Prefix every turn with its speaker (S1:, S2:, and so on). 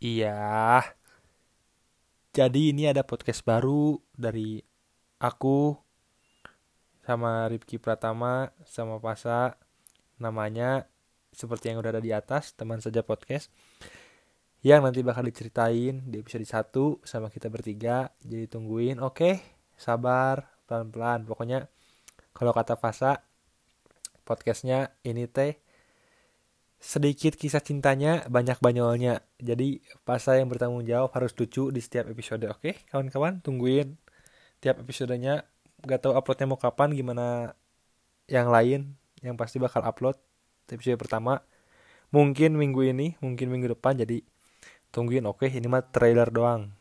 S1: Iya, jadi ini ada podcast baru dari aku sama Rifki Pratama sama Pasa. Namanya seperti yang udah ada di atas, teman saja podcast. Yang nanti bakal diceritain di episode 1 sama kita bertiga. Jadi tungguin, oke? Sabar, pelan-pelan. Pokoknya kalau kata Pasa, podcastnya ini teh sedikit kisah cintanya banyak banyolnya. Jadi Pasa yang bertanggung jawab harus lucu di setiap episode. Oke kawan-kawan tungguin tiap episodenya. Gak tahu uploadnya mau kapan gimana yang lain yang pasti bakal upload episode pertama. Mungkin minggu ini mungkin minggu depan jadi tungguin. Oke ini mah trailer doang